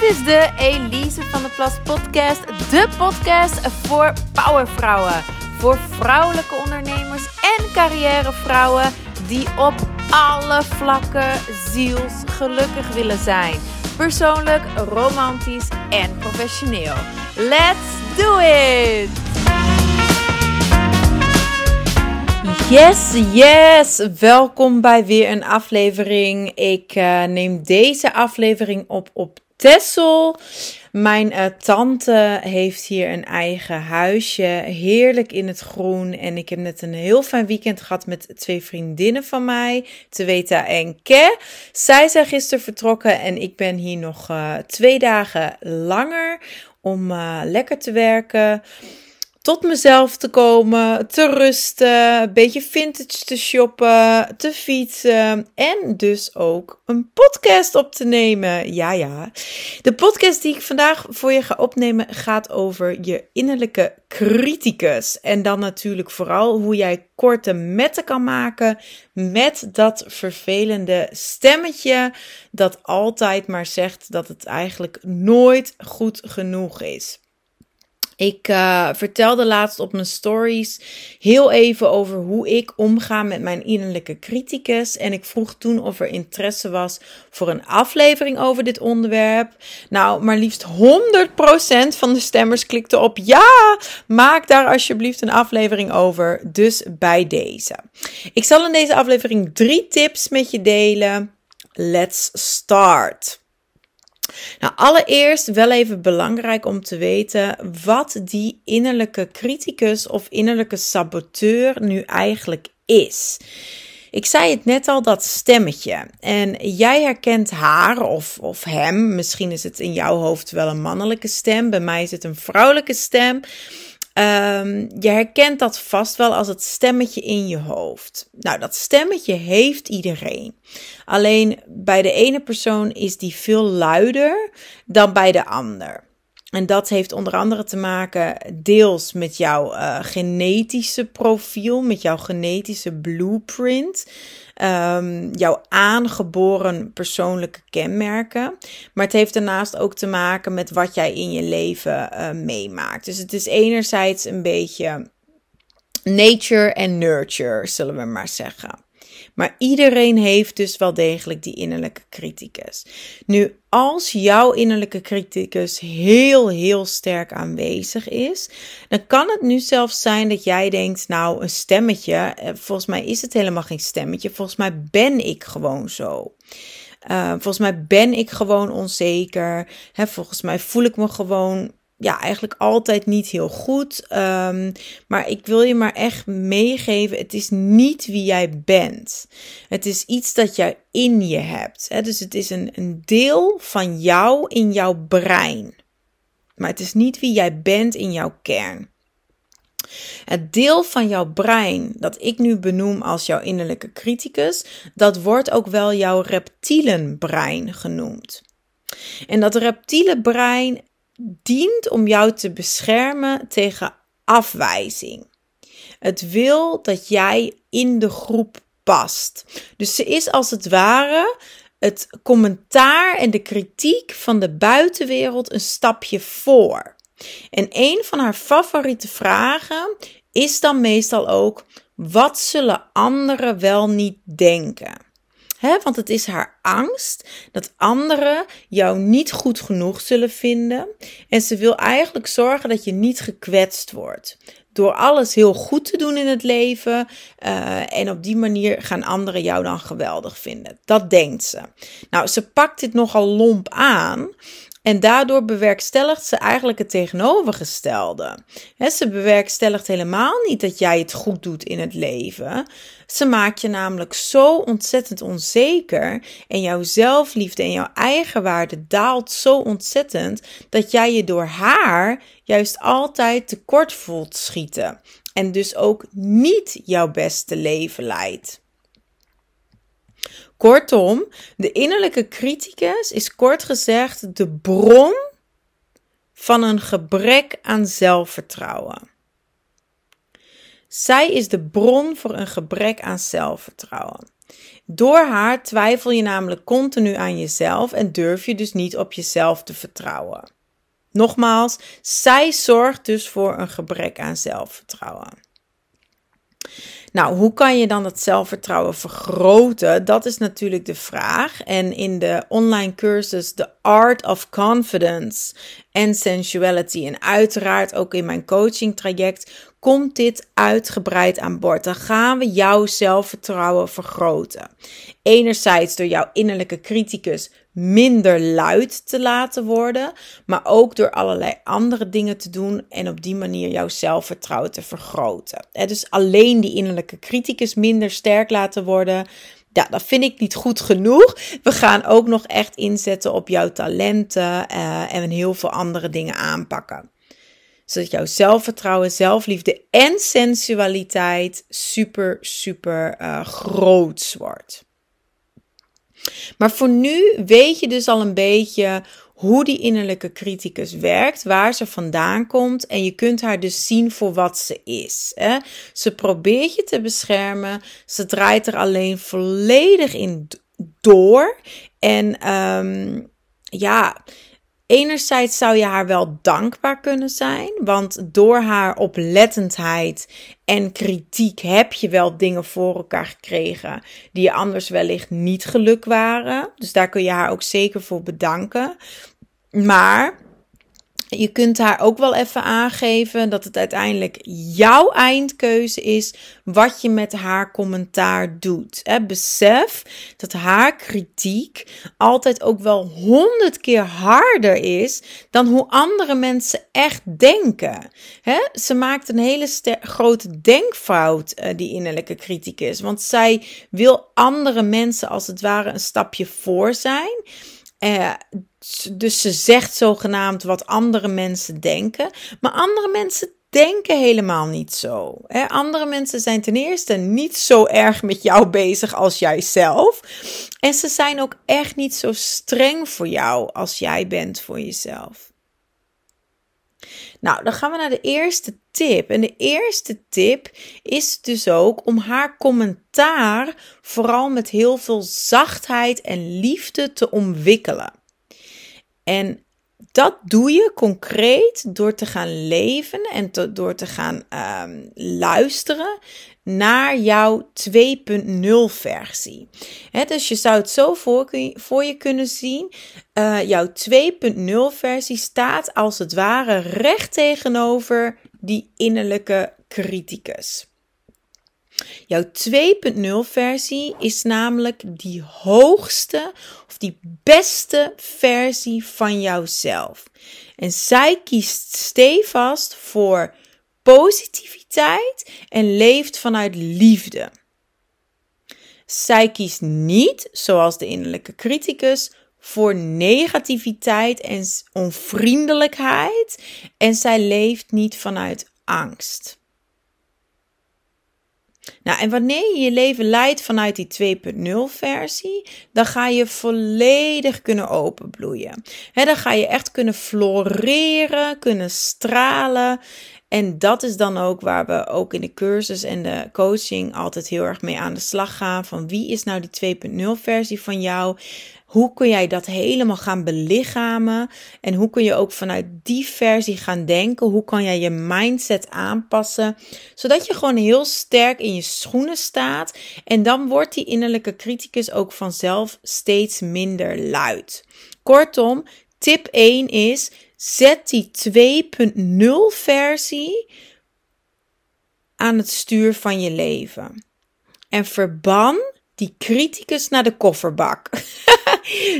Dit is de Elise van de Plas podcast. De podcast voor powervrouwen. Voor vrouwelijke ondernemers en carrièrevrouwen die op alle vlakken zielsgelukkig willen zijn. Persoonlijk, romantisch en professioneel. Let's do it! Yes, yes! Welkom bij weer een aflevering. Ik uh, neem deze aflevering op op Tessel. Mijn uh, tante heeft hier een eigen huisje, heerlijk in het groen. En ik heb net een heel fijn weekend gehad met twee vriendinnen van mij, Tweta en Ke. Zij zijn gisteren vertrokken en ik ben hier nog uh, twee dagen langer om uh, lekker te werken tot mezelf te komen, te rusten, een beetje vintage te shoppen, te fietsen en dus ook een podcast op te nemen. Ja, ja. De podcast die ik vandaag voor je ga opnemen gaat over je innerlijke criticus. En dan natuurlijk vooral hoe jij korte metten kan maken met dat vervelende stemmetje dat altijd maar zegt dat het eigenlijk nooit goed genoeg is. Ik uh, vertelde laatst op mijn stories heel even over hoe ik omga met mijn innerlijke criticus. En ik vroeg toen of er interesse was voor een aflevering over dit onderwerp. Nou, maar liefst 100% van de stemmers klikte op ja. Maak daar alsjeblieft een aflevering over. Dus bij deze. Ik zal in deze aflevering drie tips met je delen. Let's start. Nou, allereerst wel even belangrijk om te weten wat die innerlijke criticus of innerlijke saboteur nu eigenlijk is. Ik zei het net al, dat stemmetje. En jij herkent haar of, of hem. Misschien is het in jouw hoofd wel een mannelijke stem. Bij mij is het een vrouwelijke stem. Um, je herkent dat vast wel als het stemmetje in je hoofd. Nou, dat stemmetje heeft iedereen. Alleen bij de ene persoon is die veel luider dan bij de ander. En dat heeft onder andere te maken deels met jouw uh, genetische profiel, met jouw genetische blueprint, um, jouw aangeboren persoonlijke kenmerken. Maar het heeft daarnaast ook te maken met wat jij in je leven uh, meemaakt. Dus het is enerzijds een beetje nature en nurture, zullen we maar zeggen. Maar iedereen heeft dus wel degelijk die innerlijke criticus. Nu, als jouw innerlijke criticus heel, heel sterk aanwezig is, dan kan het nu zelfs zijn dat jij denkt, nou, een stemmetje, eh, volgens mij is het helemaal geen stemmetje, volgens mij ben ik gewoon zo. Uh, volgens mij ben ik gewoon onzeker. Hè, volgens mij voel ik me gewoon ja, eigenlijk altijd niet heel goed. Um, maar ik wil je maar echt meegeven: het is niet wie jij bent. Het is iets dat jij in je hebt. Hè? Dus het is een, een deel van jou in jouw brein. Maar het is niet wie jij bent in jouw kern. Het deel van jouw brein dat ik nu benoem als jouw innerlijke criticus, dat wordt ook wel jouw reptielenbrein genoemd. En dat reptiele brein dient om jou te beschermen tegen afwijzing. Het wil dat jij in de groep past. Dus ze is als het ware het commentaar en de kritiek van de buitenwereld een stapje voor. En een van haar favoriete vragen is dan meestal ook: wat zullen anderen wel niet denken? Want het is haar angst dat anderen jou niet goed genoeg zullen vinden. En ze wil eigenlijk zorgen dat je niet gekwetst wordt. Door alles heel goed te doen in het leven. Uh, en op die manier gaan anderen jou dan geweldig vinden. Dat denkt ze. Nou, ze pakt dit nogal lomp aan. En daardoor bewerkstelligt ze eigenlijk het tegenovergestelde. ze bewerkstelligt helemaal niet dat jij het goed doet in het leven. Ze maakt je namelijk zo ontzettend onzeker en jouw zelfliefde en jouw eigenwaarde daalt zo ontzettend dat jij je door haar juist altijd tekort voelt schieten en dus ook niet jouw beste leven leidt. Kortom, de innerlijke criticus is kort gezegd de bron van een gebrek aan zelfvertrouwen. Zij is de bron voor een gebrek aan zelfvertrouwen. Door haar twijfel je namelijk continu aan jezelf en durf je dus niet op jezelf te vertrouwen. Nogmaals, zij zorgt dus voor een gebrek aan zelfvertrouwen. Nou, hoe kan je dan dat zelfvertrouwen vergroten? Dat is natuurlijk de vraag. En in de online cursus The Art of Confidence and Sensuality en uiteraard ook in mijn coaching traject komt dit uitgebreid aan bod. Dan gaan we jouw zelfvertrouwen vergroten. Enerzijds door jouw innerlijke criticus minder luid te laten worden, maar ook door allerlei andere dingen te doen en op die manier jouw zelfvertrouwen te vergroten. Dus alleen die innerlijke criticus minder sterk laten worden. Ja, dat vind ik niet goed genoeg. We gaan ook nog echt inzetten op jouw talenten uh, en heel veel andere dingen aanpakken zodat jouw zelfvertrouwen, zelfliefde en sensualiteit super, super uh, wordt. Maar voor nu weet je dus al een beetje hoe die innerlijke criticus werkt, waar ze vandaan komt en je kunt haar dus zien voor wat ze is. Hè? Ze probeert je te beschermen, ze draait er alleen volledig in door en um, ja, Enerzijds zou je haar wel dankbaar kunnen zijn, want door haar oplettendheid en kritiek heb je wel dingen voor elkaar gekregen die je anders wellicht niet geluk waren. Dus daar kun je haar ook zeker voor bedanken. Maar je kunt haar ook wel even aangeven dat het uiteindelijk jouw eindkeuze is wat je met haar commentaar doet. besef dat haar kritiek altijd ook wel honderd keer harder is dan hoe andere mensen echt denken. ze maakt een hele grote denkfout, uh, die innerlijke criticus. Want zij wil andere mensen als het ware een stapje voor zijn. Uh, dus ze zegt zogenaamd wat andere mensen denken. Maar andere mensen denken helemaal niet zo. Hè? Andere mensen zijn ten eerste niet zo erg met jou bezig als jijzelf. En ze zijn ook echt niet zo streng voor jou als jij bent voor jezelf. Nou, dan gaan we naar de eerste tip. En de eerste tip is dus ook om haar commentaar vooral met heel veel zachtheid en liefde te ontwikkelen. En dat doe je concreet door te gaan leven en door te gaan ehm, luisteren naar jouw 2.0 versie. dus je zou het zo voor, voor je kunnen zien. Uh, jouw 2.0 versie staat als het ware recht tegenover die innerlijke criticus. Jouw 2.0 versie is namelijk die hoogste of die beste versie van jouzelf. En zij kiest stevast voor positiviteit en leeft vanuit liefde. Zij kiest niet, zoals de innerlijke criticus, voor negativiteit en onvriendelijkheid en zij leeft niet vanuit angst. Nou, en wanneer je je leven leidt vanuit die 2.0 versie, dan ga je volledig kunnen openbloeien. He, dan ga je echt kunnen floreren, kunnen stralen. En dat is dan ook waar we ook in de cursus en de coaching altijd heel erg mee aan de slag gaan. Van wie is nou die 2.0 versie van jou? Hoe kun jij dat helemaal gaan belichamen? En hoe kun je ook vanuit die versie gaan denken? Hoe kan jij je mindset aanpassen? Zodat je gewoon heel sterk in je schoenen staat. En dan wordt die innerlijke criticus ook vanzelf steeds minder luid. Kortom, tip 1 is: zet die 2.0 versie aan het stuur van je leven. En verban die criticus naar de kofferbak.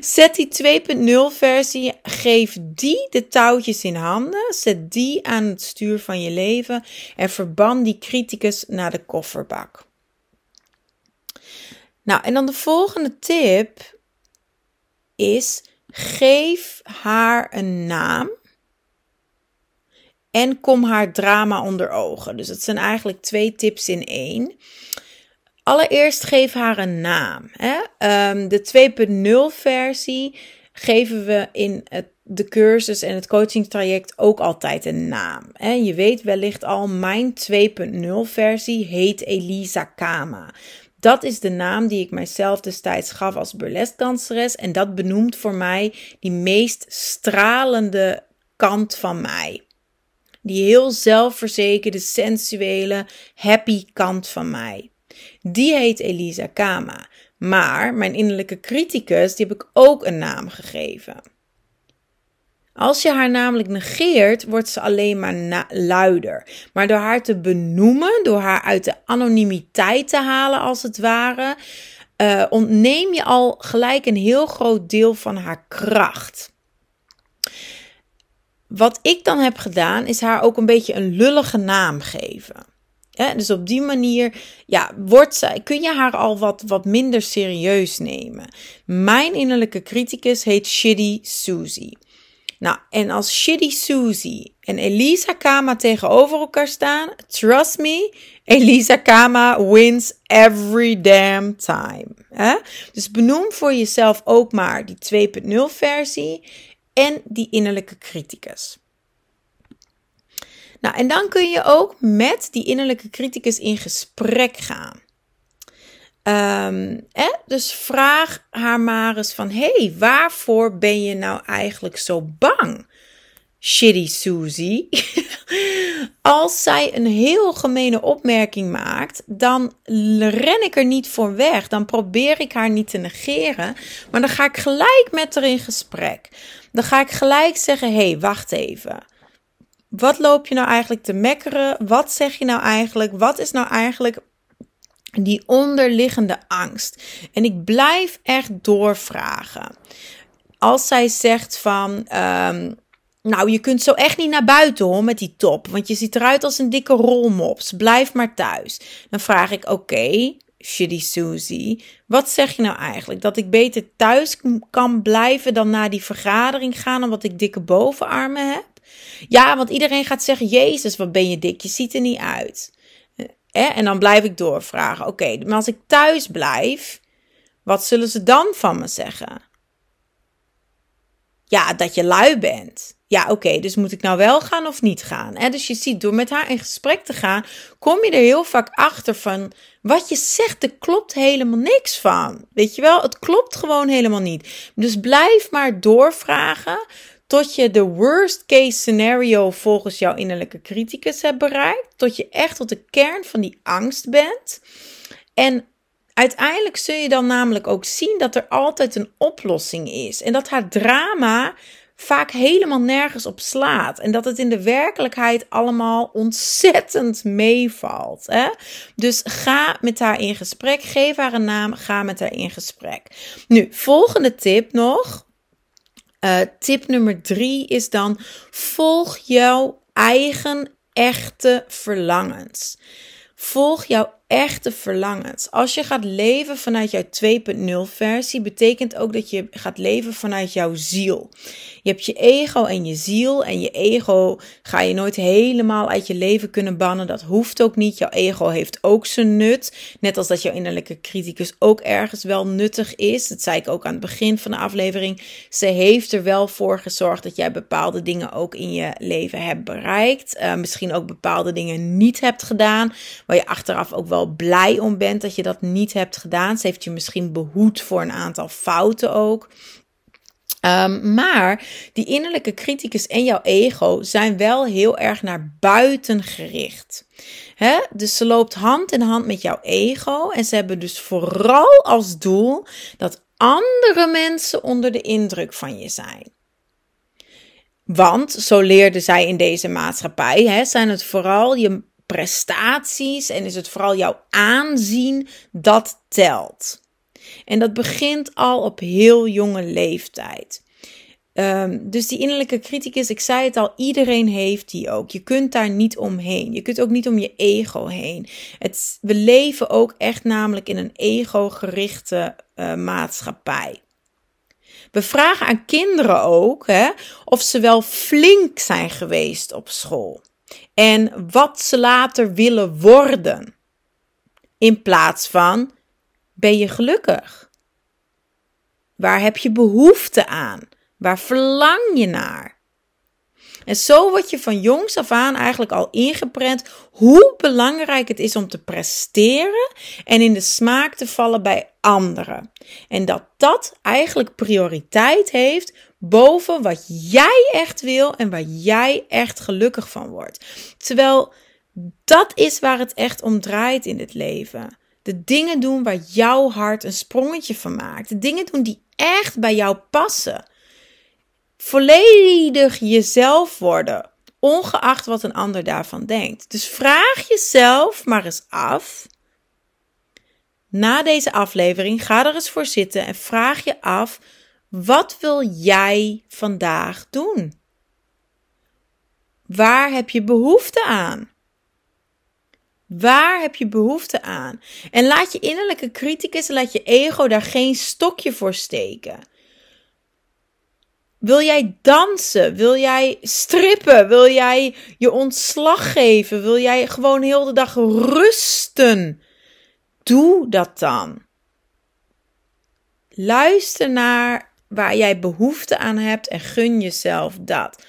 Zet die 2.0 versie, geef die de touwtjes in handen, zet die aan het stuur van je leven en verban die criticus naar de kofferbak. Nou, en dan de volgende tip is: geef haar een naam en kom haar drama onder ogen. Dus het zijn eigenlijk twee tips in één. Allereerst geef haar een naam. Hè? Um, de 2.0 versie geven we in het, de cursus en het coaching traject ook altijd een naam. Hè? Je weet wellicht al, mijn 2.0 versie heet Elisa Kama. Dat is de naam die ik mijzelf destijds gaf als burleskanseres. En dat benoemt voor mij die meest stralende kant van mij. Die heel zelfverzekerde, sensuele, happy kant van mij. Die heet Elisa Kama. Maar mijn innerlijke criticus, die heb ik ook een naam gegeven. Als je haar namelijk negeert, wordt ze alleen maar luider. Maar door haar te benoemen, door haar uit de anonimiteit te halen, als het ware, uh, ontneem je al gelijk een heel groot deel van haar kracht. Wat ik dan heb gedaan, is haar ook een beetje een lullige naam geven. Dus op die manier ja, wordt kun je haar al wat, wat minder serieus nemen. Mijn innerlijke criticus heet Shitty Susie. Nou, en als Shitty Susie en Elisa Kama tegenover elkaar staan, trust me, Elisa Kama wins every damn time. Dus benoem voor jezelf ook maar die 2.0 versie en die innerlijke criticus. Nou, en dan kun je ook met die innerlijke criticus in gesprek gaan. Um, Dus vraag haar maar eens van: hey, waarvoor ben je nou eigenlijk zo bang? Shitty Susie. Als zij een heel gemene opmerking maakt, dan ren ik er niet voor weg. Dan probeer ik haar niet te negeren. Maar dan ga ik gelijk met haar in gesprek. Dan ga ik gelijk zeggen: hey, wacht even. Wat loop je nou eigenlijk te mekkeren? Wat zeg je nou eigenlijk? Wat is nou eigenlijk die onderliggende angst. En ik blijf echt doorvragen. Als zij zegt van. Ehm, nou, je kunt zo echt niet naar buiten hoor met die top. Want je ziet eruit als een dikke rolmops. Blijf maar thuis. Dan vraag ik: Oké, okay, Shitty Susie. Wat zeg je nou eigenlijk? Dat ik beter thuis kan blijven dan naar die vergadering gaan omdat ik dikke bovenarmen heb? Ja, want iedereen gaat zeggen: Jezus, wat ben je dik? Je ziet er niet uit. En dan blijf ik doorvragen. Oké, maar als ik thuis blijf, wat zullen ze dan van me zeggen? Ja, dat je lui bent. Ja, oké, dus moet ik nou wel gaan of niet gaan? Dus je ziet, door met haar in gesprek te gaan, kom je er heel vaak achter van wat je zegt, er klopt helemaal niks van. Weet je wel, het klopt gewoon helemaal niet. Dus blijf maar doorvragen tot je de worst case scenario volgens jouw innerlijke criticus hebt bereikt, tot je echt tot de kern van die angst bent. En uiteindelijk zul je dan namelijk ook zien dat er altijd een oplossing is en dat haar drama vaak helemaal nergens op slaat. En dat het in de werkelijkheid allemaal ontzettend meevalt. Hè? Dus ga met haar in gesprek. Geef haar een naam. Ga met haar in gesprek. Nu, volgende tip nog. Uh, tip nummer drie is dan: volg jouw eigen echte verlangens. Volg jouw echte verlangens. Als je gaat leven vanuit jouw 2.0 versie, betekent ook dat je gaat leven vanuit jouw ziel. Je hebt je ego en je ziel. En je ego ga je nooit helemaal uit je leven kunnen bannen. Dat hoeft ook niet. Jouw ego heeft ook zijn nut. Net als dat jouw innerlijke criticus ook ergens wel nuttig is. Dat zei ik ook aan het begin van de aflevering. Ze heeft er wel voor gezorgd dat jij bepaalde dingen ook in je leven hebt bereikt. Uh, misschien ook bepaalde dingen niet hebt gedaan. Waar je achteraf ook wel blij om bent dat je dat niet hebt gedaan. Ze heeft je misschien behoed voor een aantal fouten ook. Um, maar die innerlijke criticus en jouw ego zijn wel heel erg naar buiten gericht. He? Dus ze loopt hand in hand met jouw ego. En ze hebben dus vooral als doel dat andere mensen onder de indruk van je zijn. Want, zo leerden zij in deze maatschappij, hè, zijn het vooral je prestaties en is het vooral jouw aanzien dat telt. En dat begint al op heel jonge leeftijd. Um, dus die innerlijke criticus, ik zei het al, iedereen heeft die ook. Je kunt daar niet omheen. Je kunt ook niet om je ego heen. Het, we leven ook echt namelijk in een ego-gerichte uh, maatschappij. We vragen aan kinderen ook hè, of ze wel flink zijn geweest op school. En wat ze later willen worden. In plaats van ben je gelukkig? Waar heb je behoefte aan? Waar verlang je naar? En zo word je van jongs af aan eigenlijk al ingeprent hoe belangrijk het is om te presteren en in de smaak te vallen bij anderen. En dat dat eigenlijk prioriteit heeft boven wat jij echt wil en waar jij echt gelukkig van wordt. Terwijl dat is waar het echt om draait in het leven. De dingen doen waar jouw hart een sprongetje van maakt. De dingen doen die echt bij jou passen. Volledig jezelf worden, ongeacht wat een ander daarvan denkt. Dus vraag jezelf maar eens af. Na deze aflevering, ga er eens voor zitten en vraag je af: wat wil jij vandaag doen? Waar heb je behoefte aan? Waar heb je behoefte aan? En laat je innerlijke criticus, laat je ego daar geen stokje voor steken. Wil jij dansen? Wil jij strippen? Wil jij je ontslag geven? Wil jij gewoon heel de dag rusten? Doe dat dan. Luister naar waar jij behoefte aan hebt en gun jezelf dat.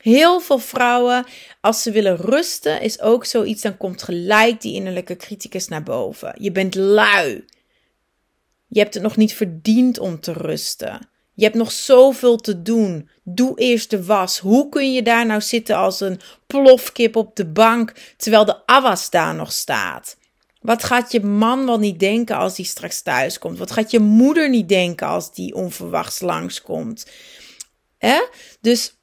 Heel veel vrouwen, als ze willen rusten, is ook zoiets, dan komt gelijk die innerlijke criticus naar boven. Je bent lui. Je hebt het nog niet verdiend om te rusten. Je hebt nog zoveel te doen. Doe eerst de was. Hoe kun je daar nou zitten als een plofkip op de bank terwijl de afwas daar nog staat? Wat gaat je man wel niet denken als hij straks thuis komt? Wat gaat je moeder niet denken als die onverwachts langskomt? Hè? Dus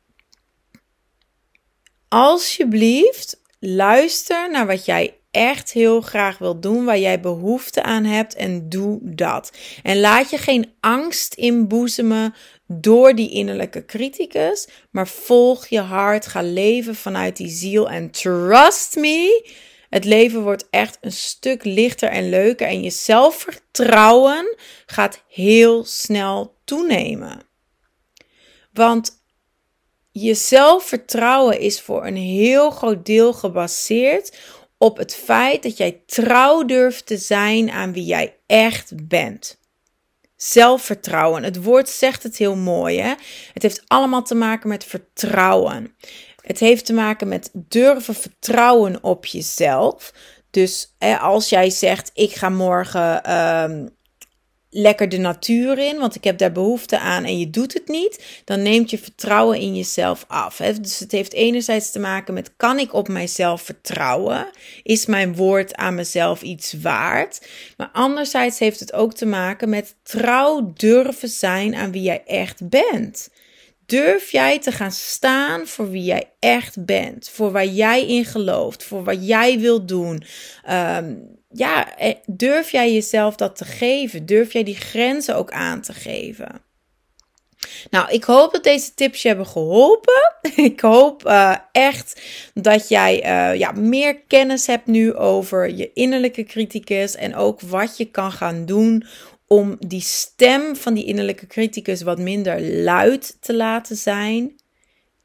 alsjeblieft, luister naar wat jij echt heel graag wil doen, waar jij behoefte aan hebt en doe dat. En laat je geen angst inboezemen door die innerlijke criticus, maar volg je hart, ga leven vanuit die ziel en trust me, het leven wordt echt een stuk lichter en leuker en je zelfvertrouwen gaat heel snel toenemen. Want je zelfvertrouwen is voor een heel groot deel gebaseerd op het feit dat jij trouw durft te zijn aan wie jij echt bent. Zelfvertrouwen. Het woord zegt het heel mooi. Hè? Het heeft allemaal te maken met vertrouwen. Het heeft te maken met durven vertrouwen op jezelf. Dus als jij zegt: Ik ga morgen ehm, lekker de natuur in, want ik heb daar behoefte aan en je doet het niet, dan neemt je vertrouwen in jezelf af. Dus het heeft enerzijds te maken met: kan ik op mijzelf vertrouwen? Is mijn woord aan mezelf iets waard? Maar anderzijds heeft het ook te maken met trouw durven zijn aan wie jij echt bent. Durf jij te gaan staan voor wie jij echt bent, voor waar jij in gelooft, voor wat jij wilt doen? Ehm, ja, eh, durf jij jezelf dat te geven? Durf jij die grenzen ook aan te geven? Nou, ik hoop dat deze tips je hebben geholpen. Ik hoop uh, echt dat jij uh, ja, meer kennis hebt nu over je innerlijke criticus en ook wat je kan gaan doen om die stem van die innerlijke criticus wat minder luid te laten zijn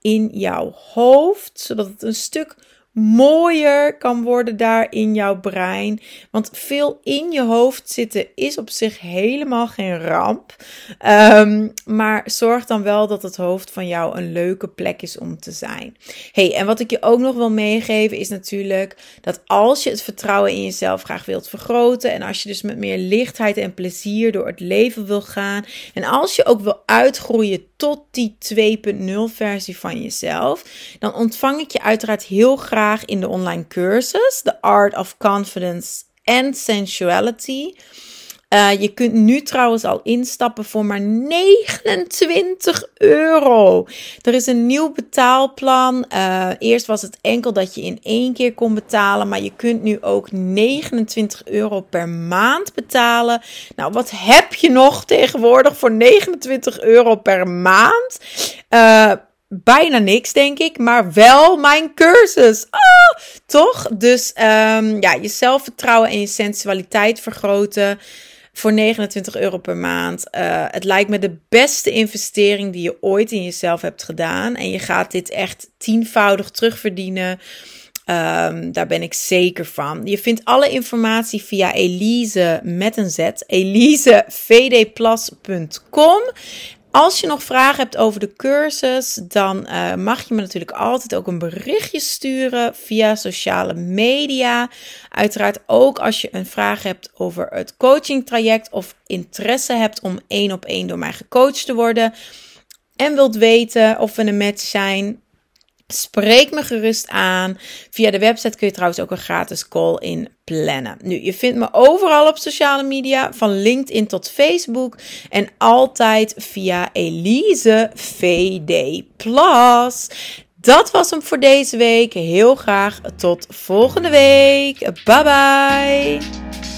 in jouw hoofd, zodat het een stuk mooier kan worden daar in jouw brein. Want veel in je hoofd zitten is op zich helemaal geen ramp. Um, maar zorg dan wel dat het hoofd van jou een leuke plek is om te zijn. Hey, en wat ik je ook nog wil meegeven is natuurlijk dat als je het vertrouwen in jezelf graag wilt vergroten en als je dus met meer lichtheid en plezier door het leven wil gaan en als je ook wil uitgroeien tot die 2.0 versie van jezelf, dan ontvang ik je uiteraard heel graag in de online cursus, The Art of Confidence and Sensuality. Uh, je kunt nu trouwens al instappen voor maar 29 euro. Er is een nieuw betaalplan. Uh, eerst was het enkel dat je in één keer kon betalen, maar je kunt nu ook 29 euro per maand betalen. Nou, wat heb je nog tegenwoordig voor 29 euro per maand? Uh, bijna niks, denk ik. Maar wel mijn cursus. Ah, toch? Dus um, ja, je zelfvertrouwen en je sensualiteit vergroten voor 29 euro per maand. Uh, het lijkt me de beste investering die je ooit in jezelf hebt gedaan. En je gaat dit echt tienvoudig terugverdienen. Um, daar ben ik zeker van. Je vindt alle informatie via Elise met een Z. EliseVDPlus.com. Als je nog vragen hebt over de cursus, dan uh, mag je me natuurlijk altijd ook een berichtje sturen via sociale media. Uiteraard ook als je een vraag hebt over het coaching traject of interesse hebt om één op één door mij gecoacht te worden. En wilt weten of we een match zijn, Spreek me gerust aan. Via de website kun je trouwens ook een gratis call in plannen. Nu, je vindt me overal op sociale media, van LinkedIn tot Facebook. En altijd via Elise VD Plus. Dat was hem voor deze week. Heel graag tot volgende week. Bye bye.